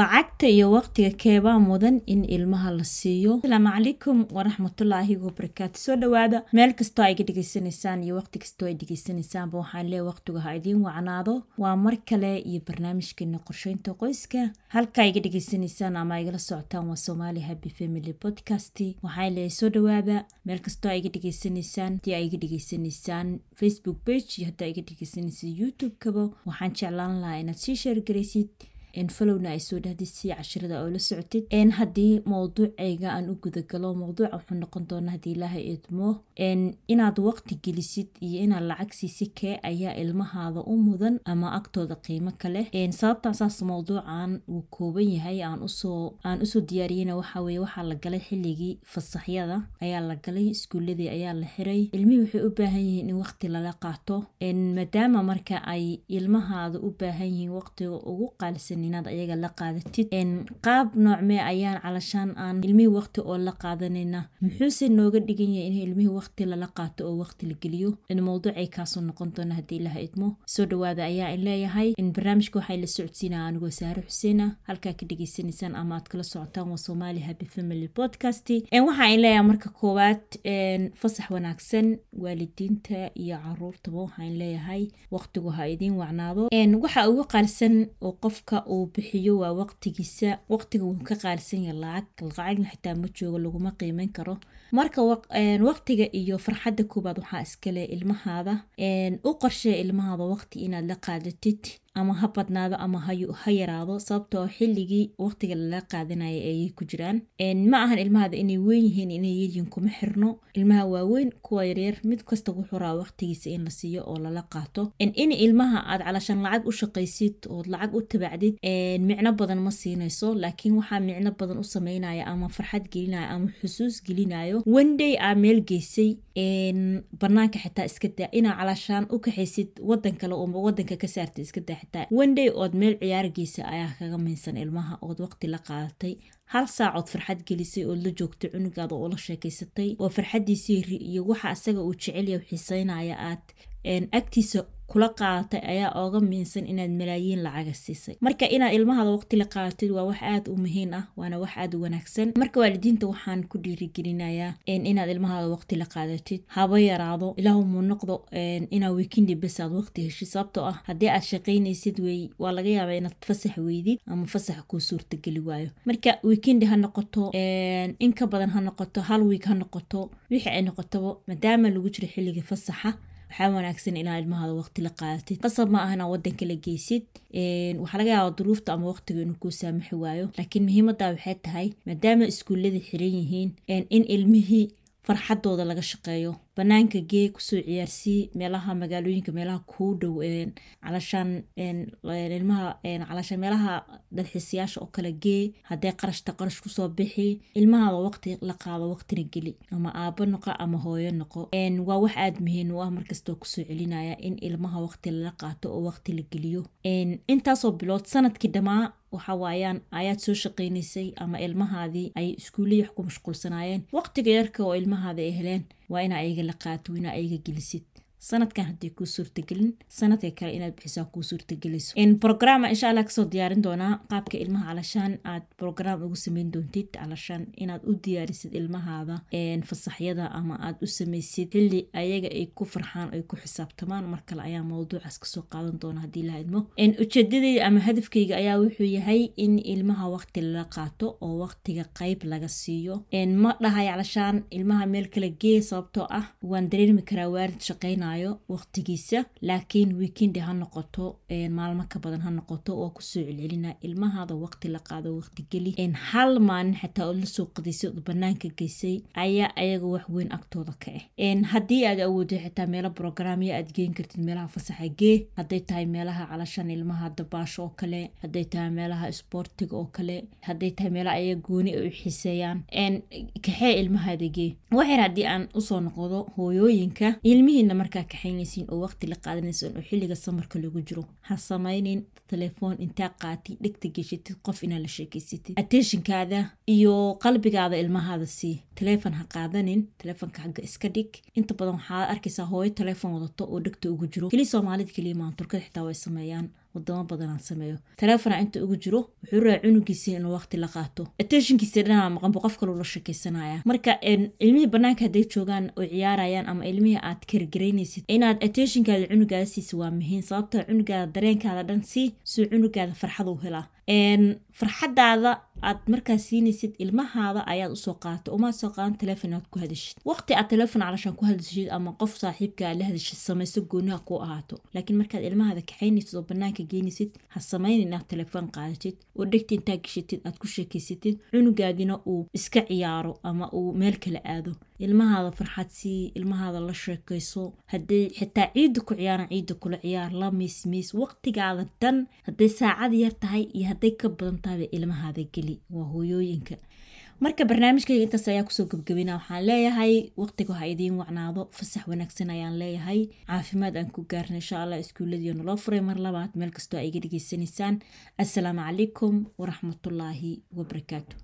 lacagta iyo waqtiga keebaa mudan in ilmaha la siiyo. Asalaamu calaykum waraxmatullaahi wabarakaatu soo dhawaada meel kastoo ay ga dhegaysanaysaan iyo waqti kastoo ay dhegaysanaysaanba waxaan leeya waqtiga ha idiin wacnaado. Waa mar kale iyo barnaamijkeena qorsheynta qoyska. Halka ay ga dhegaysanaysaan ama ay gala socotaan waa somaali happy family podcast. Waxaan leeyahay soo dhawaada meel kastoo ay ga dhegaysanaysaan haddii ay ga dhegaysanaysaan facebook page iyo haddii ay ga dhegaysanaysaan youtube-kaba waxaan jeclaan lahaa inaad sii sheergaraysid falowna ay soo si cashirada oo la socotid haddii mowduucayga aan u gudagalo mowduuca wuxuu noqon doona haddii ilaahay idmo inaad waqti gelisid iyo inaad lacag siisi kee ayaa ilmahaada u mudan ama agtooda qiimo kale sababtaan saas mowduucan wuu kooban yahay aan u soo diyaariyena waxaa weye waxaa la galay xilligii fasaxyada ayaa la galay iskuuladii ayaa la xiray. Ilmihii waxay u baahan yihiin in waqti lala qaato. Maadaama marka ay ilmahaada u baahan yihiin waqtiga ugu qaalisan inaad ayaga la qaadatid. Qaab noocmee ayaan calashaan aan ilmihii waqti oo la qaadanayna. Muxuuse nooga dhigan yahay in ilmihii waqti lala qaato oo waqti la geliyo. Mowduucay kaasoo noqon doona haddii ilaha idmo. Soo dhawaada ayaa in leeyahay. Barnaamijka waxay la socodsiinaa anigoo saare xuseena halkaa ka dhegaysanaysaan ama aad kala socotaan waa somaali happy family podcast. Waxaa in leeyahay marka koowaad fasax wanaagsan waalidiinta iyo caruurtaba waxaa in leeyahay. Waqtigu ha idiin wacnaado waxa ugu qaalisan oo qofka uu bixiyo waa waqtigiisa waqtiga wuu ka qaalisan yahay lacag lacagna xitaa ma joogo laguma qiimeyn karo. Marka waqtiga iyo farxadda koobaad waxaa iskale ilmahaada u qorshee ilmahaada waqti inaad la qaadatid ama ha badnaado ama ha yaraado sababtoo xilligii waqtiga lala qaadanaya ayay ku jiraan. Ma ahan ilmahaada inay weyn yihiin inay yaryihin kuma xirno. Ilmaha waaweyn kuwa yaryar mid kasta wuxuu rabaa waqtigiisa in la siiyo oo lala qaato. In ilmaha aad calashaan lacag u shaqaysid ood lacag u tabacdid micno badan ma siinayso. Laakiin waxaa micno badan u sameynaya ama farxad gelinaya ama xusuus gelinayo. Wenday aa meel geysay banaanka xitaa iska inaa calashaan u kaxaysid wadan kale oo wadanka ka saartay iska daa xitaa wenday ood meel ciyaargeysa ayaa kaga miinsan ilmaha ood waqti la qaadatay hal saacood farxad gelisay ood la joogtay cunugaada oo la sheekaysatay. Oo farxadiisii iyo waxa asaga uu jecelya xiiseynaya aad agtiisa kula qaadatay ayaa ooga miinsan inaad malaayiin lacaga siisay marka inaad ilmahaada waqti la qaadatid waa wax aad u muhiim ah waana wax aad u wanaagsan. Marka waalidiinta waxaan ku dhiirigelinayaa inaad ilmahaada waqti la qaadatid. Haba yaraado ilaahu muu noqdo inaa weekindi bes aad waqti heshid sababtoo ah haddii aad shaqaynaysid wey waa laga yaabaa inaad fasax weydid ama fasax kuu suurtageli waayo. Marka weekindi ha noqoto in ka badan ha noqoto hal wiig ha noqoto wixii ay noqotaba maadaama lagu jiro xilligii fasaxa waxaa wanaagsan inaa ilmahaada waqti la qaadatid. Qasab ma ah inaa wadanka la geysid. Waxaa laga yaabaa duruufta ama waqtiga inuu kuu saamaxi waayo. Laakiin muhiimaddaa waxay tahay maadaama iskuullada xiran yihiin in ilmihii farxadooda laga shaqeeyo banaanka gee ku soo ciyaarsii meelaha magaalooyinka meelaha kuu dhow calashaan ilmaha meelaha dalxiisayaasha oo kale gee haddee qarashta qarash ku soo bixi ilmahaada waqti la qaado waqtina geli ama aabo noqo ama hooyo noqo. Waa wax aada muhiim u ah markastoo ku soo celinaya in ilmaha waqti lala qaato oo waqti la geliyo. Intaasoo bilood sannadkii dhammaa waxa waayaan ayaad soo shaqaynaysay ama ilmahaadii ay iskuullihii wax ku mashquulsanaayeen waqtiga yarka oo ilmahaada ay heleen waa inaa ayaga la qaato inaa ayaga gelisid sanadkan hadday kuu suurtagelin sanadka kale inaad bixisaa kuu suurtagelayso brograma insha allah ka soo diyaarin doonaa qaabka ilmaha calashaan aad brogram ugu sameyn doontid calashaan inaad u diyaarisid ilmahaada fasaxyada ama aad u samaysid xilli ayaga ay ku farxaan ay ku xisaabtamaan. Mar kale ayaa mowduucaas ka soo qaadan doona haddii la idmo ujeedadeyda ama hadafkeyga ayaa wuxuu yahay in ilmaha waqti lala qaato oo waqtiga qeyb laga siiyo. Ma dhahay calashaan ilmaha meel kale gee sababtoo ah waan dareermi karaa waarid shaqeyna waqtigiisa laakiin weekindi ha noqoto maalmo ka badan ha noqoto waa ku soo celcelina ilmahaada waqti la qaado waqti geli. Hal maalin xataa ood la soo qadaysay ood banaanka geysay ayaa ayaga wax weyn agtooda ka ah haddii aad awoodo xitaa meelo brograamya aad geen kartid meelaha fasaxa gee hadday tahay meelaha calashan ilmaha dabaasho oo kale hadday tahay meelaha isboortiga oo kale hadday tahay meelaha ayaga gooni ay u xiiseeyaan. Kaxee ilmahaada gee waxyar haddii aan u soo noqdo hooyooyinka ilmihiina markaa kaxaynaysiin oo waqti la qaadanaysan oo xilliga samarka lagu jiro. Ha samaynin telefoon intaa qaati dhegta geshatid qof inaad la sheekeysatid attentionkaada iyo qalbigaada ilmahaada sii. Telefon ha qaadanin telefonka xagga iska dhig. Inta badan waxaad arkaysaa hooyo telefon wadato oo dhegta ugu jiro. Keliya soomaalida keliya maan turkada xitaa way sameeyaan wadamo badanaan sameeyo taleefona inta ugu jiro wuxuu rabaa cunugiisa inuu waqti la qaato attentionkiisa dhanaa maqanbu qof kaleu la sheekaysanaya marka ilmihii banaanka hadday joogaan oo ciyaarayaan ama ilmihii aad kargaraynaysid inaad attentionkaada cunugaada siisa waa muhiim sababta cunugaada dareenkaada dhan sii suu cunugaada farxad u helaa farxadaada aad markaas siinaysid ilmahaada ayaad u soo qaata umaa soo qaadan telefon aad ku hadashid. Waqti aad telefon calashaan ku hadashid ama qof saaxiibka aad la hadashid samayso gooniha ku ahaato. Laakiin markaad ilmahaada kaxaynaysid oo banaanka geenaysid ha samayn inaad telefoon qaadatid oo dhegta intaa gashatid aad ku sheekaysatid cunugaadina uu iska ciyaaro ama uu meel kala aado. Ilmahaada farxad sii ilmahaada la sheekayso. Hadday xitaa ciidda ku ciyaaran ciidda kula ciyaar la miis miis waqtigaada dhan hadday saacad yar tahay iyo hadday ka badan tahayba ilmahaada geli waa hooyooyinka. Marka barnaamijkayga intaas ayaa ku soo gabgabina waxaan leeyahay waqtiga ha idiin wacnaado. Fasax wanaagsan ayaan leeyahay. Caafimaad aan ku gaarna insha allah iskuulladiio naloo furay mar labaad. Meel kastoo ay iga dhegeysanaysaan assalaamu calaykum waraxmatullaahi wabarakaatu